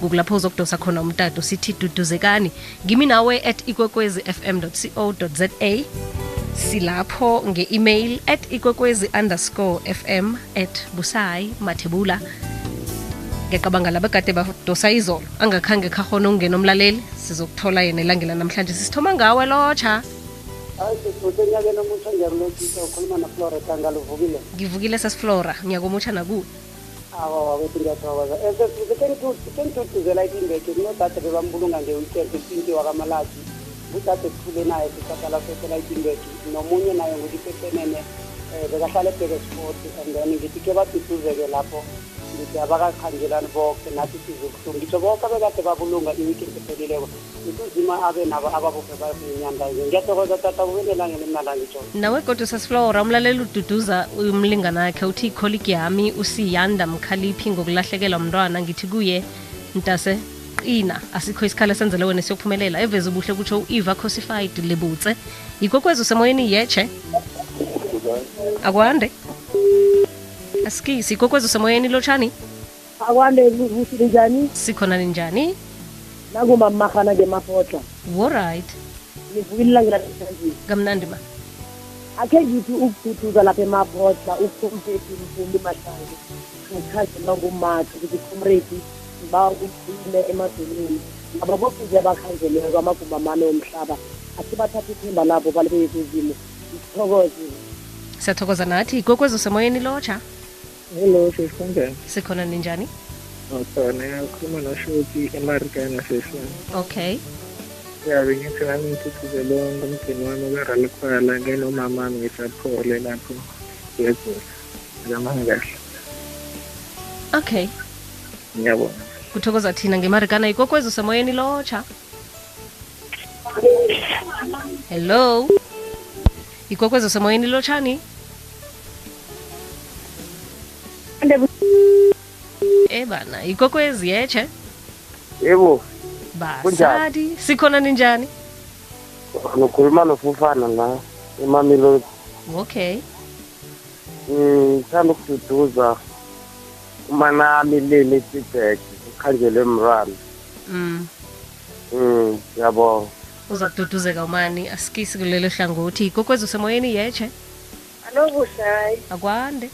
kukulapho uzokudosa khona umtato. Sithi duduzekani. Ngimi nawe at ikwekwezi fm co za silapho nge-email at ikwekwezi underscore fm at busayi mathebula. Ngiyacabanga laba kade badosa izolo. Angakhange khahona ukungena umlaleli. Sizokuthola yena elangela namhlanje. Sisithoma ngawe lotsha. Hayi sisuthe enyakeni omutsha ngiyarulotisa ukhuluma naflora ngivukile nakuwe awawa kutingathokoza sengithuthuzela imbeke kunodade bebambulunga nge-weekend usinti wakamalaki udade sithule naye sisakala sosela imbeke nomunye naye ngulipetenene um bekahlala ebheke sport and then ngithi ke baduduzeke lapho ngithi abakakhangelani boke nathi sizokuhlungu ngitsho boke abekade babulunga i-weekend ephelileko ngithuzima abe nabo ababuphe bayinyanda ngiyathokoza tata kubenelangeni mnala ngitsho nawe kodwa sesiflora umlaleli ududuza umlingana wakhe uthi ikholigi yami usiyanda mkhaliphi ngokulahlekelwa mntwana. Ngithi kuye ntase qina asikho isikhala senzele wena siyokuphumelela eveze ubuhle kutsho u-eva cosified lebutse. Yikwekwezi usemoyeni yeche akwande. Asikisi ikwekwezi semoyeni lotshani akwande busile njani? Sikhona ninjani nakumamahana ngemafotla woright nivukile ilangela namhlanje kamnandi ma. Akhe ngithi ukuthuthuza lapha emabhodla ukompeti mfumbi mahlangu ngikhanjelwa ngumakhi ukuthi comrade ngiba ugcine emadolweni ngaba boke nje abakhanjeleko amagumba amane omhlaba asibathatha ithemba labo balibeke kuzimo ngithokoze siyathokoza nathi ikokwezo semoyeni lotsha hello sesikunjani sikhona ninjani khona ngiyakhuluma noshoti emarikana sesona okay. Yabe bengithi nami ngithuthuzele wonke wami uberalikhwala ngenomama wami ngisaphole lapho ngiyagula ngamangakahle okay. Ngiyabona kuthokoza thina ngemarikana ikokwezo usemoyeni lotsha hello? Ikokwezo usemoyeni lotshani e bana ikwekwezi yeche yebo. Basadi sikhona ninjani? Ngikhuluma nofufana la emamelodi. Okay. Ngithanda ukududuza umanami leni efeedback ukhanjelwe mrana mm. Um ngiyabonga uzakududuzeka umani asikisi kulelo hlangothi. Ikwekwezi usemoyeni yeche alo busayi akwande.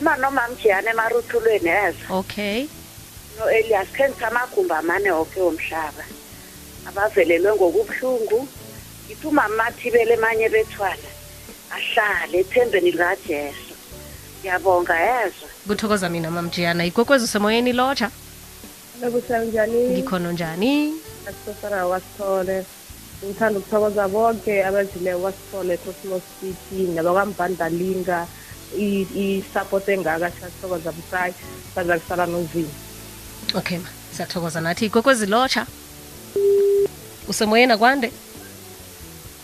Uma nomamjiyane emaruthulweni ezo okay. No-elias khe ngithi amagumba amane oke womhlaba. Abavelelwe ngokubuhlungu. Ngithi umamathibele emanye bethwala ahlale ethembeni likajesu. Ngiyabonga yezwa kuthokoza mina mamjiyana. Ikwekwezi usemoyeni lotsha lobusayi njani? Ngikhono njani? Asitosara wasithole. Ngithanda ukuthokoza bonke abazile wasithole cosmos city nabakwambandalinga i-support engaka siyathokoza busayi saza kusala nozini okay ma siyathokoza nathi ikwekwezi lotsha usemoyeni akwande?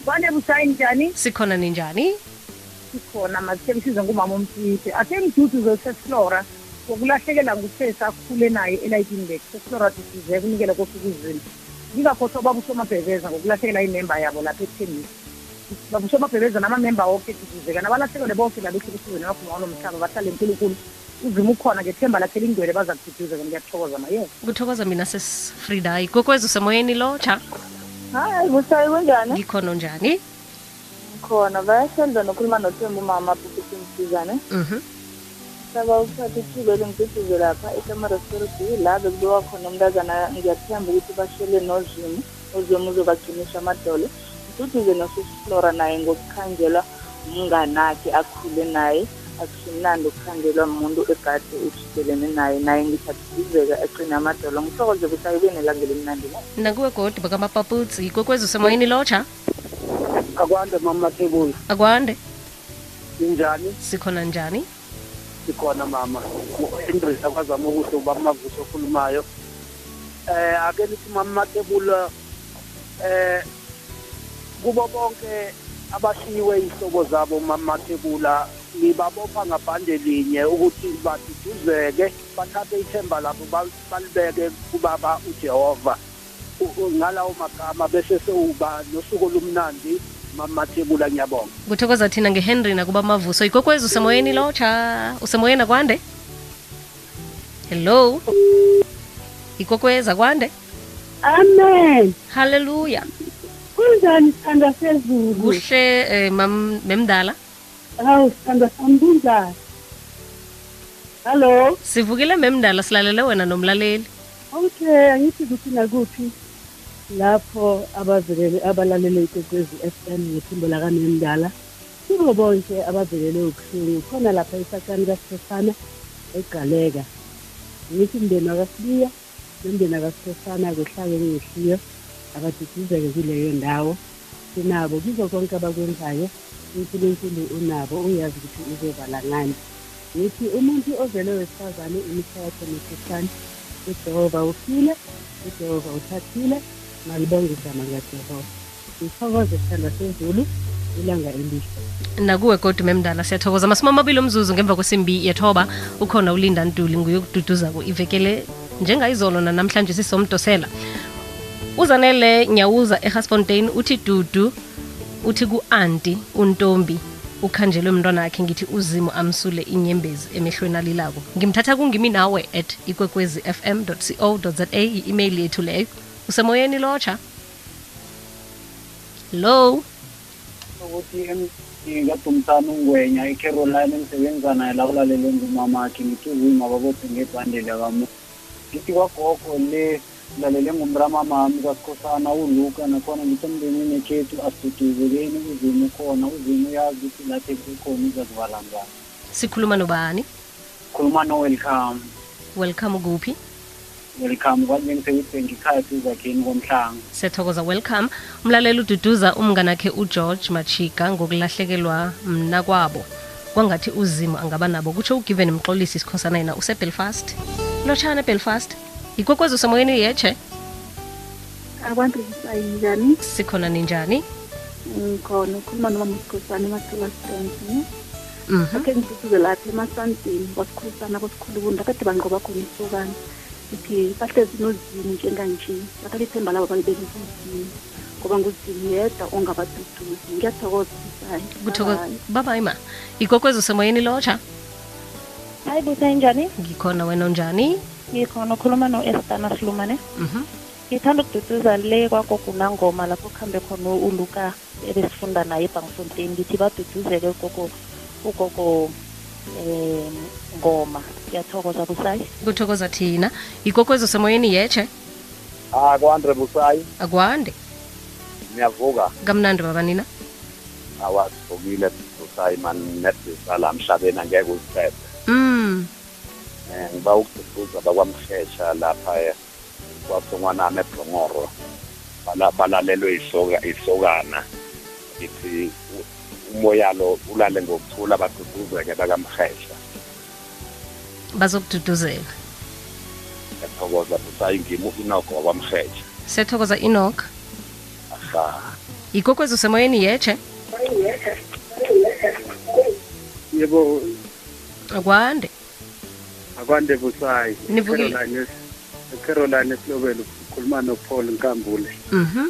Kwande busayi njani? Sikhona ninjani? Sikhona masike msize ngumama omsithe athe mduduzo sesiflora ngokulahlekelwa ngusesi akhule naye elayitenbek sesiflora duduzeka unikele kofukuzini ngingakhohlwa ubaba usomabhebeza ngokulahlekelwa imemba yabo lapha ekuthembisa baba usomabhebeza namamemba woke duduzeka nabalahlekelwe bonke labehlukisizweni abafuma walo mhlaba bahlale nkulunkulu uzima ukhona ngethemba lakhe lingcwele baza kududuzeka ngiyathokoza maye kuthokoza mina sesifrida ikwekwezi usemoyeni cha? Hayi busayi kunjani? Ngikhona njani khona bayasenza nokhuluma nothemba umama bhukuthi msizane mhm. Saba ukuthatha ithuba elingithutuze lapha esemarestauranti la bekubiwa khona umntazana ngiyathemba ukuthi bashele nozimu. Uzimu uzobagcinisha amadolo ngithutuze nosusiflora naye ngokukhanjelwa umnganakhe akhule naye akusimnandi ukukhanjelwa muntu egade ujikelene naye naye ngithathizeka aqine amadolo. Ngithokoze ukuthi ayibe nelangela emnandi nakuwe godi bakamapaputsi kokwezi usemoyeni lotsha? Akwande mama thebula. Akwande. Injani sikhona njani? Sikhona mama. U-andres akwazama ukuhle uba mavuso okhulumayo. Eh ake nithi mama matebula eh kubo bonke abashiyiwe ihlobo zabo mamathebula ngibabopha ngabhande linye ukuthi baduduzeke bathathe ithemba labo bal- balibeke kubaba ujehova. Ngalawo magama bese sewuba nosuku olumnandi mamathebula ngiyabonga. Kuthokoza thina ngehenry nakuba mavuso. Ikwekwezi usemoyeni lotsha usemoyeni akwande? Hello? Ikwekwezi akwande? Amen. Haleluya kunjani sithanda sezulu? Kuhle eh, mam memdala? Hawu sithanda sami kunjani hallo sivukile memdala silalele wena nomlaleli. Okay angithi kuphi nakuphi lapho abavelele abalalele ikwekwezi f m ngephimbo lakamemdala. Kubo bonke abavelele ubuhlungu. Khona lapha esakani kasifosana egaleka. Ngithi mndeni wakasibiya nomndeni wakasifosana kuhlake ngehliyo abaduduzeke kuleyo ndawo. Sinabo kizo konke abakwenzayo unkulunkulu unabo uyazi ukuthi uzovala ngani. Ngithi umuntu ovele wesifazane imihla yakhe ujehova ufile ujehova uthathile. Ngalibonga igama likajehova ithokoze sithanda sezulu ilanga elihle. Nakuwe kodwa memdala siyathokoza. Masumi amabili omzuzu ngemva kwesimbi yethoba ukhona ulinda ntuli nguye okududuzako ivekele njengayizolo nanamhlanje sisomdosela uzanele nyawuza ehasfontein uthi dudu uthi ku-anti untombi ukhanjelwe mntwana wakhe ngithi uzimo amsule inyembezi emehlweni alilako. Ngimthatha kungimi nawe at ikwekwezi fm co za i-email yethu leyo. Usemoyeni lotsha? Lo ukuthi ungwenya icaroline emsebenza naye la kulalele ngumamakhe ngithi uzima babothe ngebhandela kamu. Ngithi kwagogo le lalele ngumrama mami kasikhosana uluka nakhona ngithi emndenini ekhethu asiduduzekeni uzimu khona uzimu uyazi ukuthi lathi kukhona uzazivalanjani sikhuluma nobani khuluma no-welcome welcome. Kuphi welcome kwanje ngisewithenga uzakheni komhlanga siyathokoza welcome. Umlaleli ududuza umnganakhe ugeorge machiga ngokulahlekelwa mna kwabo. Kwangathi uzimo angaba nabo kutsho ugiven mxolisi isikhosana yena usebelfast. Lotshana ebelfast ikwekwezi usemoyeni yeche abantu sikhona ninjani ngikhona ukhuluma noma musikhosana emathula stance Mhm. akhe ngiduduzele lapha emasantini kwasikhosana kwasikhulubunda kade banqoba khona isokana. Ithi bahlezi nozini njenganje bathatha ithemba labo balibeke kuzini ngoba nguzini yedwa ongabaduduzi. Ngiyathokoza isayi kuthokoza. Babayi ma. Ikwekwezi usemoyeni lotsha hayi busa njani? Ngikhona wena unjani ngikhona ukhuluma no-estana silumane Mhm. ngithanda ukududuza le kwagogunangoma lapho kuhambe khona uluka ebesifunda naye ebhangfontein ngithi baduduzeke ugogo ugogo um ngoma. Ngiyathokoza busayi. Kuthokoza thina. Ikwekwezi semoyeni yeche akwande kwandre busayi. Akwande. Niyavuka kamnandi babanina awasivukile busayi mani mhlabeni angeke uziphephe mm ngiba ukududuza bakwamhesha lapha eh, kwasongwanami ebhongoro Bala- balalelwe isoka- isokana. Ithi umoya lo ulale ngokuthula baduduzeke bakamhesha bazokududuzela yathokoza busayi ngimi inoko wakwamhesha siyathokoza inok aha. Ikwekwezi usemoyeni yeche yebo akwande. Akwande busayi Nivukile. Caroline es- caroline esilobelo ukhuluma nopaul nkambule. Mhm.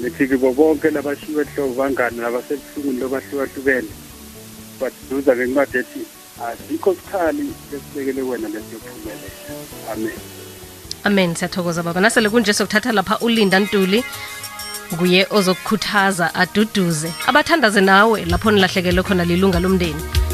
Nithi kibo bonke labashiwe ehlobo bangani nabasebuhlunguni lobahlukahlukene. Baduduza ngencwadi ethi asikho sikhali lesibekele wena lesiyophumelela amen. Amen siyathokoza baba. Nasele kunje sokuthatha lapha ulinda ntuli nguye ozokukhuthaza aduduze. Abathandaze nawe lapho nilahlekele khona lilunga lomndeni.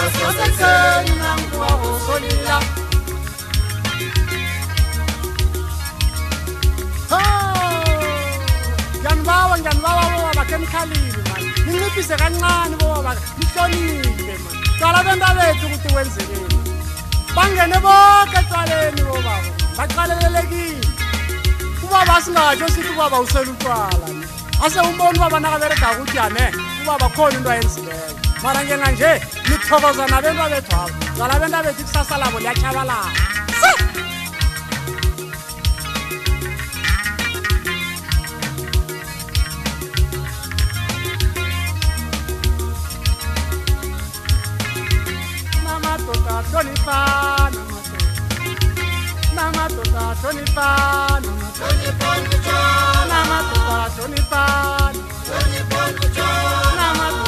Ah, osenseni nanguwa wosolila njani bawa njani bawa bowa bakhemikhalile mani. Ninciphise kancane bowa baka nihlonile mani. Twala benta bethu ukuthi wenzeleni. Bangene bonke etwaleni bobaba baqalelelekile. Ubaba asingatsho sithi ubaba usela utwala ase umboni ubaba nakaberegako ukuthi ane ubaba khona into ayenzileyo. twarangena nje nithokozana bentwabethwabo zala bentwabethi ikusasa labo liyatshabalala namadoda hloniphana namadoda hloniphana namadoda hloniphana namadoda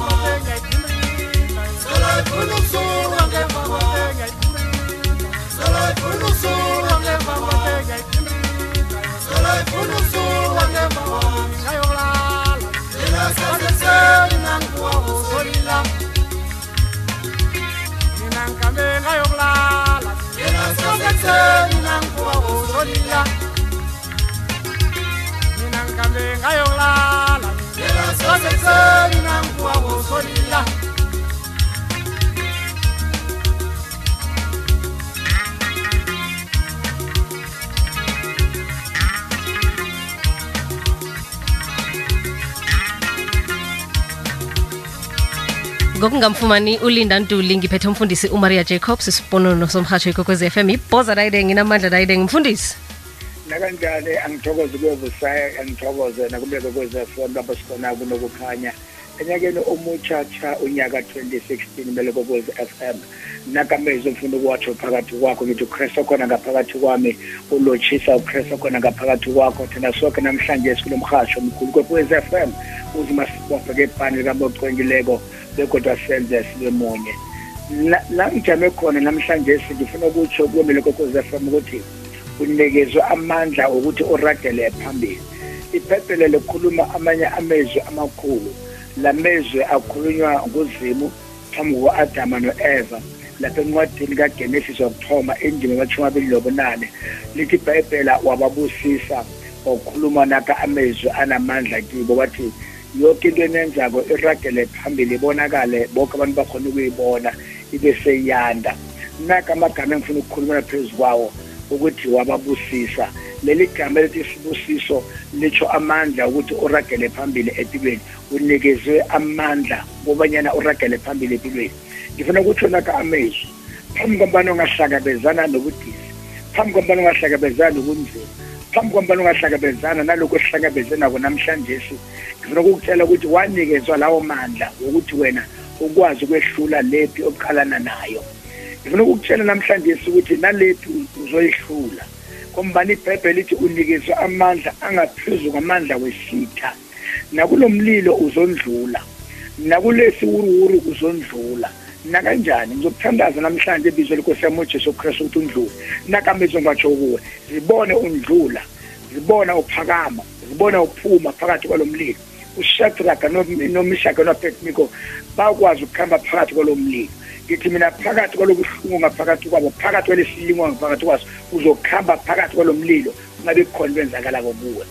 olila mina ngambe ngayolala mina sosese mina nkuwa wosolila ngokungamfumani ulinda ntuli ngiphethe umfundisi umaria jacobs isiponono somhatsho ikokwezi FM ibhoza dayide nginamandla dayide ngimfundisi nakanjani angithokoze kuyovusaye angithokoze nakubeke kwezefoni lapho sikhona kunokukhanya. Enyakeni omutsha-tsha unyaka 2016 mele kokwezi FM nakamezwi ngifuna ukuwatsho phakathi kwakho ngithi ukristu khona ngaphakathi kwami ulotshisa ukristu khona ngaphakathi kwakho thina sonke namhlanje sikulo mrhatsho omkhulu. Kwekwezi FM uzima wabheke ebhani likabocwengileko bekodwa senze sibe munye. La- la ngijame khona namhlanje ngifuna ukutsho kumele kokwezi FM ukuthi unikezwe amandla okuthi uragele phambili. Ibhebhele likhuluma amanye amezwi amakhulu. La mezwi akhulunywa nguzimu phambi kuka-adama no-eva lapha encwadini kagenesis wokuthoma indima amashumi abili nobunane lithi ibhayibhela wababusisa wakhuluma naka amezwi anamandla kibo bathi yonke into enenzako iragele phambili ibonakale bonke abantu bakhona ukuyibona ibe seyanda. Naka amagama engifuna ukukhulumela phezu kwawo ukuthi wababusisa leli gama elithi sibusiso litsho amandla ukuthi uragele phambili empilweni unikezwe amandla kobanyana uragele phambili empilweni ngifuna ukutsho naka amezwi phambi kwambana ungahlangabezana nobudisi phambi kwambana ungahlangabezana nobunzima phambi kwambana ungahlangabezana nalokhu esihlangabezanako namhlanje ngifuna ukukutshela ukuthi wanikezwa lawo mandla wokuthi wena ukwazi ukwehlula lephi obuqalana nayo. Ngifuna ukukutshela namhlanje ukuthi nalephi uzoyihlula ngombani ibhayibheli lithi unikezwe amandla angaphezu kwamandla wesitha. Nakulo mlilo uzondlula. Nakulesi wuruwuru uzondlula. Nakanjani? Ngizokuthandaza namhlanje ibizo lenkosi yami ujesu kristu ukuthi undlule. Nakamezwe ngatsho kuwe zibone undlula. Zibona uphakama. Zibona uphuma phakathi kwalo mlilo ushadraka nomishaka nobednego bakwazi ukuhamba phakathi kwalo mlilo ngithi mina phakathi kwalobuhlungu ngaphakathi kwabo phakathi kwalesilingo ngaphakathi kwaso uzokuhamba phakathi kwalo mlilo ungabe khona kwenzakalako kuwe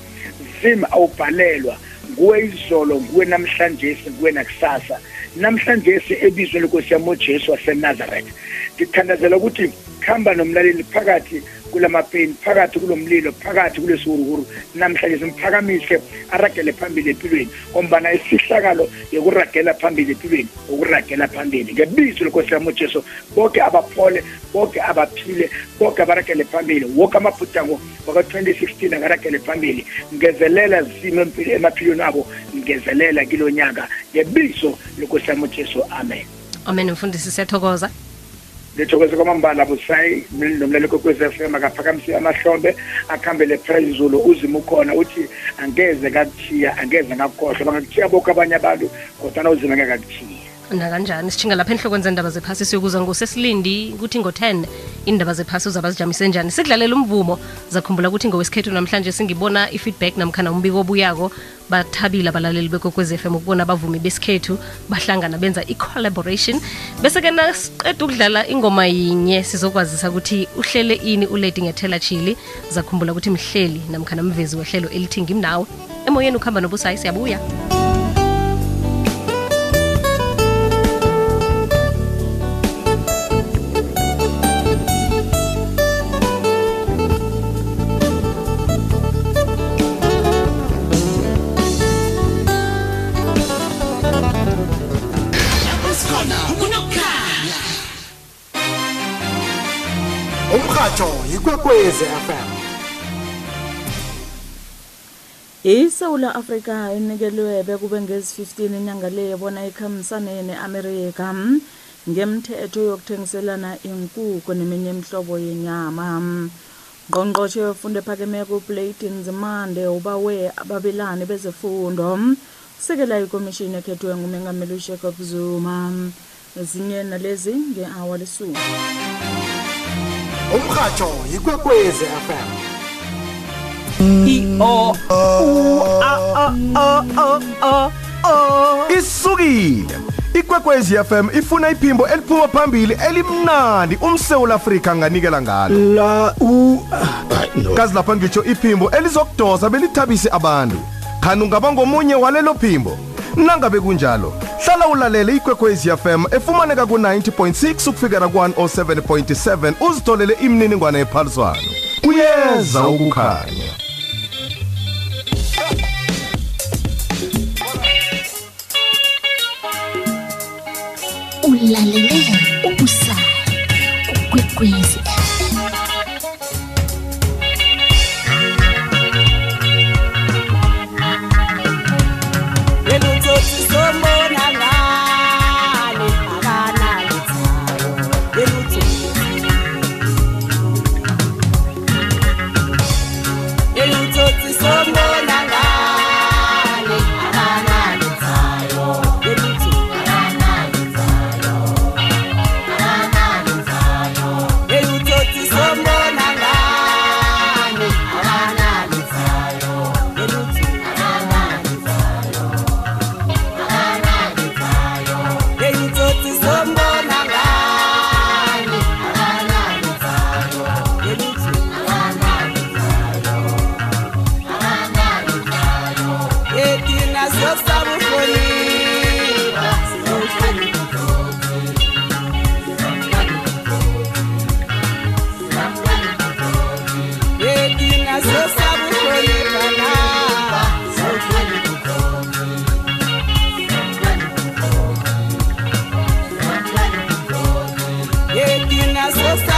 zima awubhalelwa. Nguwe izolo nguwe namhlanje nguwe nakusasa. Namhlanje ebizweni lenkosi yami ujesu wasenazaretha ngithandazela ukuthi kuhamba nomlaleli phakathi kulamapeni phakathi kulo mlilo phakathi kulesihuruhuru namhlanje simphakamise aragele phambili empilweni. Ngombana isihlakalo yokuragela phambili empilweni ukuragela phambili. Ngebizo lenkosi yami ujesu bonke abaphole bonke abaphile bonke abaragele phambili. Woke amabhudango waka-2016 akaragele phambili. Ngezelela zimo emaphilweni abo ngezelela kilo nyaka ngebizo lenkosi yami ujesu amen. Amen mfundisi siyathokoza ngithokoze kwamambala busayi nomlelo kokwez f m akaphakamisi amahlombe akuhambele phezulu uzima ukhona uthi angeze kakuthiya angeze ngakukhohlwa bangakuthiya boke abanye abantu kodwana uzima ngekakuthiya nakanjani sishinga lapha enhlokweni zendaba zephasi siyokuza ngosesilindi ukuthi ngo-10 indaba zephasi uzaba zijamise njani? Sidlalela umvumo. Zakhumbula ukuthi ngowesikhethu namhlanje singibona i-feedback namkhana umbiko obuyako. Bathabile abalaleli bekwekwezi fm ukubona abavumi besikhethu bahlangana benza i-collaboration. Bese-ke nasiqeda ukudlala ingoma yinye sizokwazisa ukuthi uhlele ini ulady ngethela chili zakhumbula ukuthi mhleli namkhana mvezi wehlelo elithi ngimnawe emoyeni ukuhamba nobusayi siyabuya umrhatsho yikwekwezi fm isewula afrika inikelwe bekube ngezi-15 inyanga le yabona ikhambisane ne-amerika mm, ngemthetho yokuthengiselana inkukhu neminye imihlobo yenyama mm. ngqongqoshe wefundo ephakemeko uplate nzimande ubawe ababelani bezefundo mm, sekela ikomishini ekhethwe ngumengameli ujacob zuma mm. ezinye nalezi nge-awa lesumi umrhatsho yikwekwezi fm i-o u a a a a a a. Isukile. Ikwekwezi fm ifuna iphimbo eliphuma phambili elimnandi umsewula afrika anganikela ngalo. La u kazi lapha ngitsho iphimbo elizokudosa belithabise abantu. Khani ungaba ngomunye walelo phimbo? Nangabe kunjalo hlala ulalele ikwekwezi fm efumaneka ku-90.6 ukufikela ku-107.7 uzitholele imininingwane yephaliswano. Kuyeza ukukhanya. Ulalele ubusayi kukwekwezi so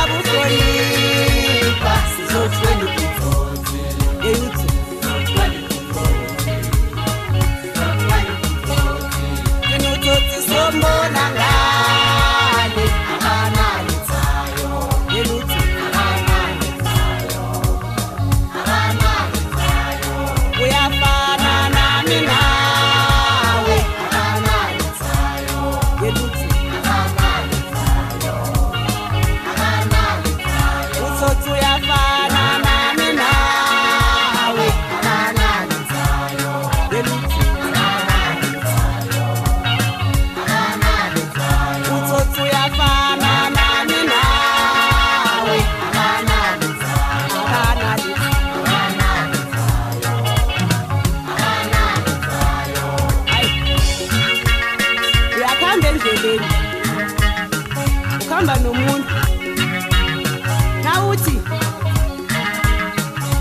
nawuthi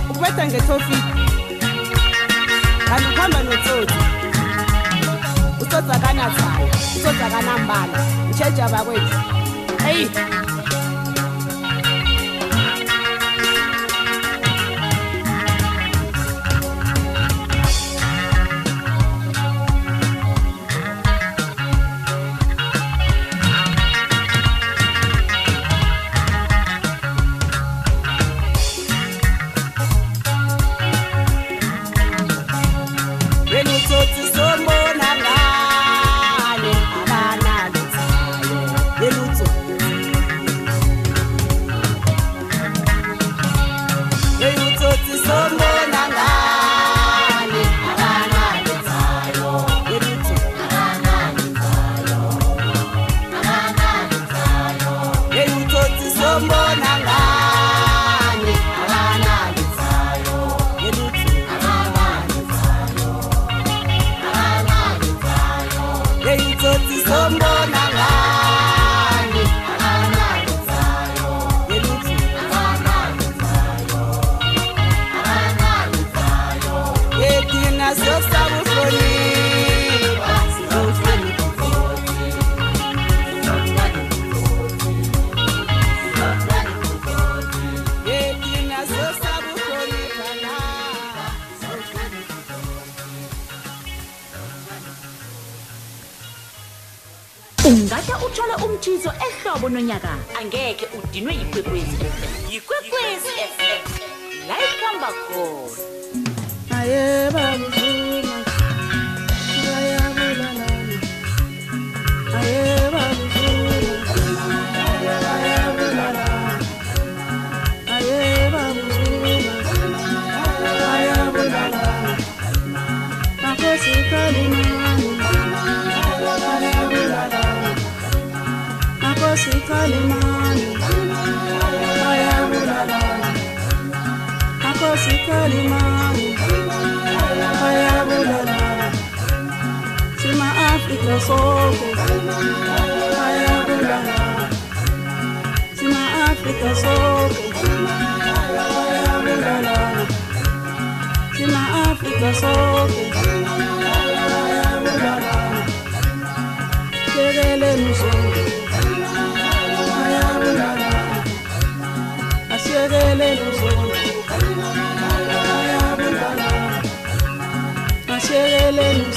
ukubetha ngetofiki kanti ukuhamba notsotsi utsotsi akanathayo utsotsi akanambala utsheja bakwethu eyi. Nonyaka angeke udinwe yikwekwezi yikwekwezi fm la ikhamba khona aye babuzuma kalima. Ayabulala sima afrika Hallelujah.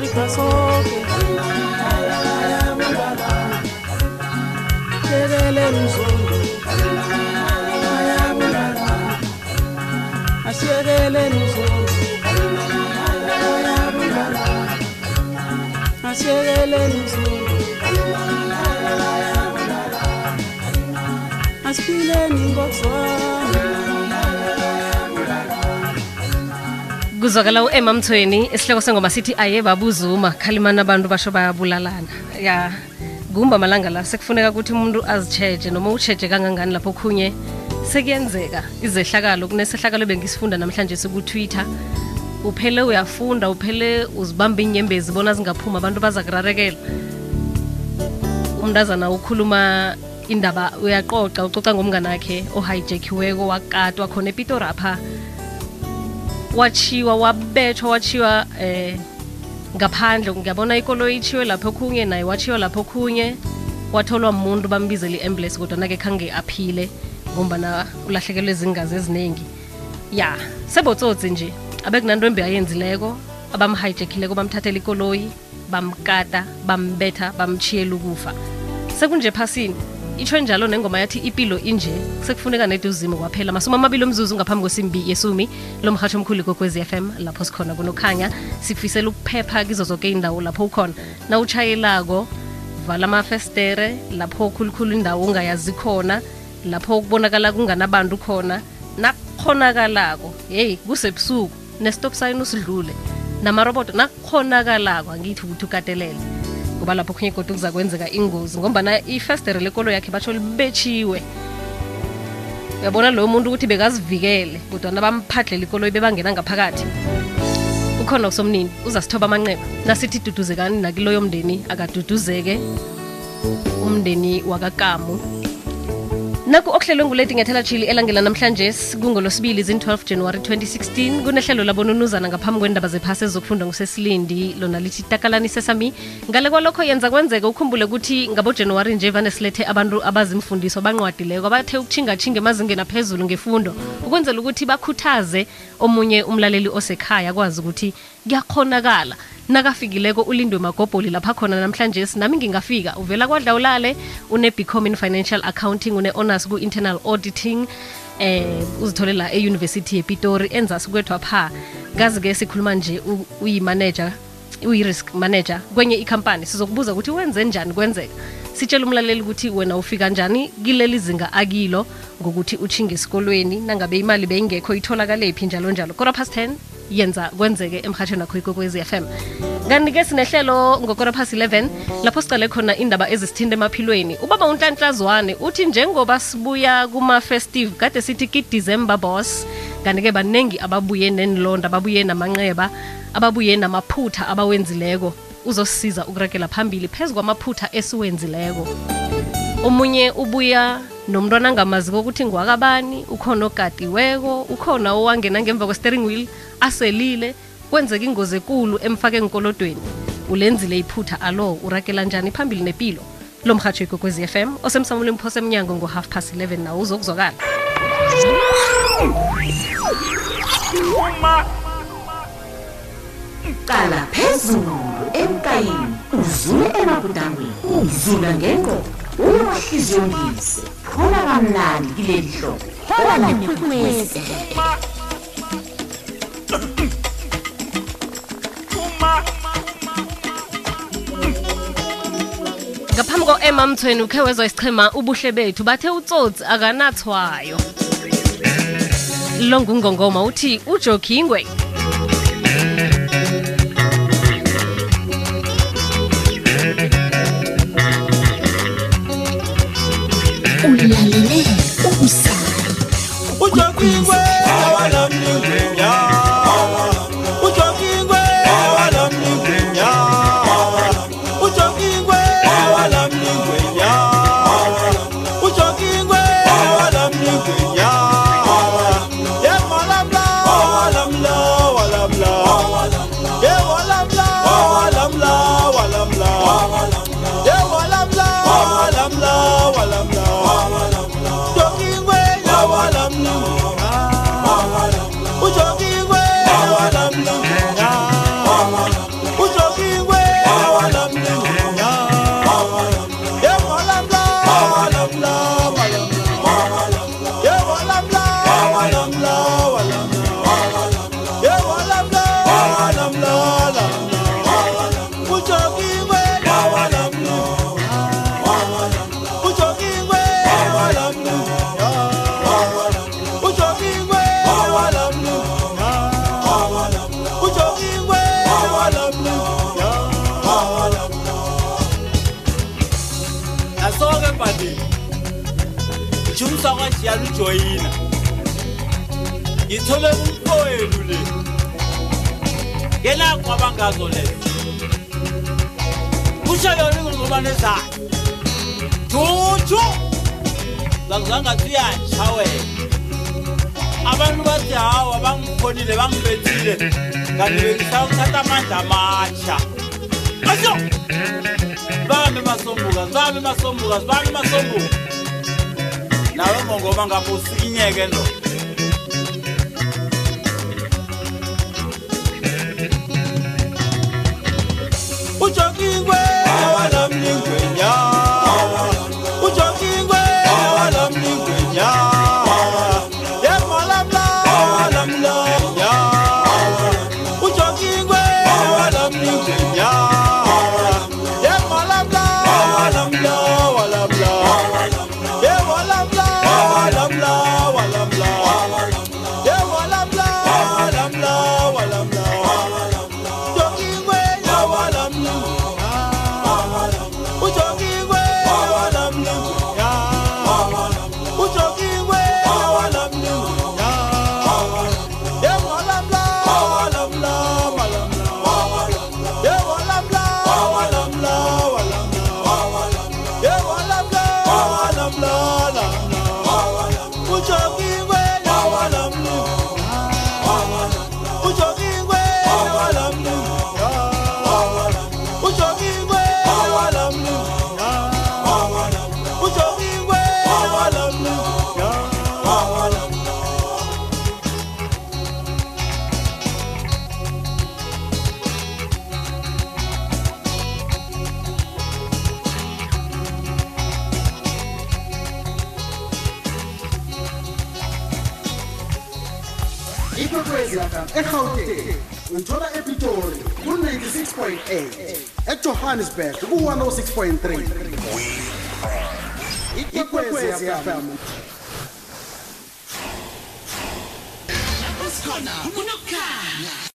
likasoke lebele mzungu ashekele mzungu ashekele mzungu asipile ningosoa kuzwakala u-emma mthweni isihloko sengoma sithi aye babuzuma. Khalimana abantu basho bayabulalana. Ya kumba malanga la sekufuneka ukuthi umuntu azitsheje noma utsheje kangangani lapho khunye sekuyenzeka. Izehlakalo kunesehlakalo bengisifunda namhlanje sikutwitter. Uphele uyafunda uphele uzibamba inyembezi bona zingaphuma abantu baza kurarekela. Umntazana ukhuluma indaba uyaqoqa ucoca ngomngane akhe ohijackiweko wakatwa khona epitorapha wachiwa wabethwa wachiwa eh ngaphandle. Ngiyabona ikolo ichiwe lapho khunye naye wachiwa lapho khunye watholwa umuntu bambizela i-ambulance kodwa nake khange aphile ngombana ulahlekelwe izingazi eziningi ya sebotsotsi nje. Abekunanto embi ayenzileko. Abamhijackileko bamthathela ikoloyi bamkata bambetha bamchiyela ukufa. Sekunje phasini itsho njalo nengoma yathi ipilo inje. Sekufuneka nede uzimo kwaphela. Masumi amabili omzuzu ngaphambi kwesimbi yesumi lo mhatsho omkhulu kokwezi FM lapho sikhona kunokhanya. Sikufisela ukuphepha kizo zonke indawo lapho ukhona. Na utshayelako vala amafestere lapho khulukhulu indawo ungayazi khona lapho kubonakala kunganabantu khona. Nakukhonakalako yeyi kusebusuku nestop sign usidlule. Namaroboto nakukhonakalako angithi ukuthi ukatelele ngoba lapho khunye kodwa kuza kwenzeka ingozi ngombana ifestere lekolo yakhe batsho libetshiwe uyabona loyo muntu ukuthi bekazivikele kodwana bamphadlela ikoloyi bebangena ngaphakathi. Ukhona usomnini uzasithoba amanqeba nasithi duduzekani nakiloyo mndeni akaduduzeke. Umndeni wakakamu naku okuhlelwe nguleti ngethela chili elangela namhlanje kungolosibili zin-12 january 2016 kunehlelo labonunuzana ngaphambi kwendaba zephasi ezokufundwa ngusesilindi. Lona lithi takalani sesami ngale kwalokho yenza kwenzeka ukhumbule ukuthi ngabojanuwari nje vane silethe abantu abazimfundiso banqwadileko abathe ukuchingathinga emazingeni aphezulu ngefundo ukwenzela ukuthi bakhuthaze omunye umlaleli osekhaya akwazi ukuthi kuyakhonakala nakafikileko ulindwe magobholi lapha khona namhlanje. Sinami ngingafika. Uvela kwadla ulale une-becomin financial accounting une-honors ku-internal auditing eh uzitholela eyunivesithi yepitori enzasi kwethwa pha. Kazi-ke sikhuluma nje uyimanager uyi-risk manager kwenye ikhampani. Sizokubuza ukuthi wenze njani kwenzeka. Sitshela umlaleli ukuthi wena ufika njani kileli zinga akilo ngokuthi uchinge esikolweni. Nangabe imali beyingekho itholakalephi njalo njalo. Kora past 10 yenza kwenzeke emhatshweni wakho ikokwezi FM kanti-ke sinehlelo ngokora past 11 lapho sicale khona indaba ezisithinda emaphilweni. Ubaba unhlanhlazwane uthi njengoba sibuya kuma-festive kade sithi kidecember boss kanti-ke baningi ababuye nenilonda ababuye namanxeba ababuye namaphutha abawenzileko. Uzosisiza ukurekela phambili phezu kwamaphutha esiwenzileko. Omunye ubuya nomntwana angamaziko ukuthi ngwakabani ukhona ogadiweko ukhona owangena ngemva kwe-steering wheel aselile kwenzeka ingozi ekulu emfake enkolodweni. Ulenzile iphutha alo urakela njani phambili nepilo? Lo mhatsho ikokwezi FM osemsamulweni mphosa emnyango ngo-half past 11 nawo uzokuzwakala. Uma qala phezulu emkayini udlule emabudangweni udlula ngengqondo. Uyowahliziyongise phola kamnandi kileli hlobo phola nekwekwezi ngaphambi ko-ema mthweni ukhe wezwa isichema ubuhle bethu. Bathe utsotsi akanathwayo. Lo ngungongoma uthi ujokingwe yena kwabangazo le. Kusho yona ingongobane zakhe juju zakuzangathi uyatsha wena. Abantu bathi hawa bangikhonile bangibethile. Kanti bengisawuthatha amandla amatsha. Asho! Sibambe masombuka sibambe masombuka sibambe masombuka. Nawe ngongoma ngapho usikinyeke ndo 只因为。Sun is back, 106.3. Ikwekwezi FM.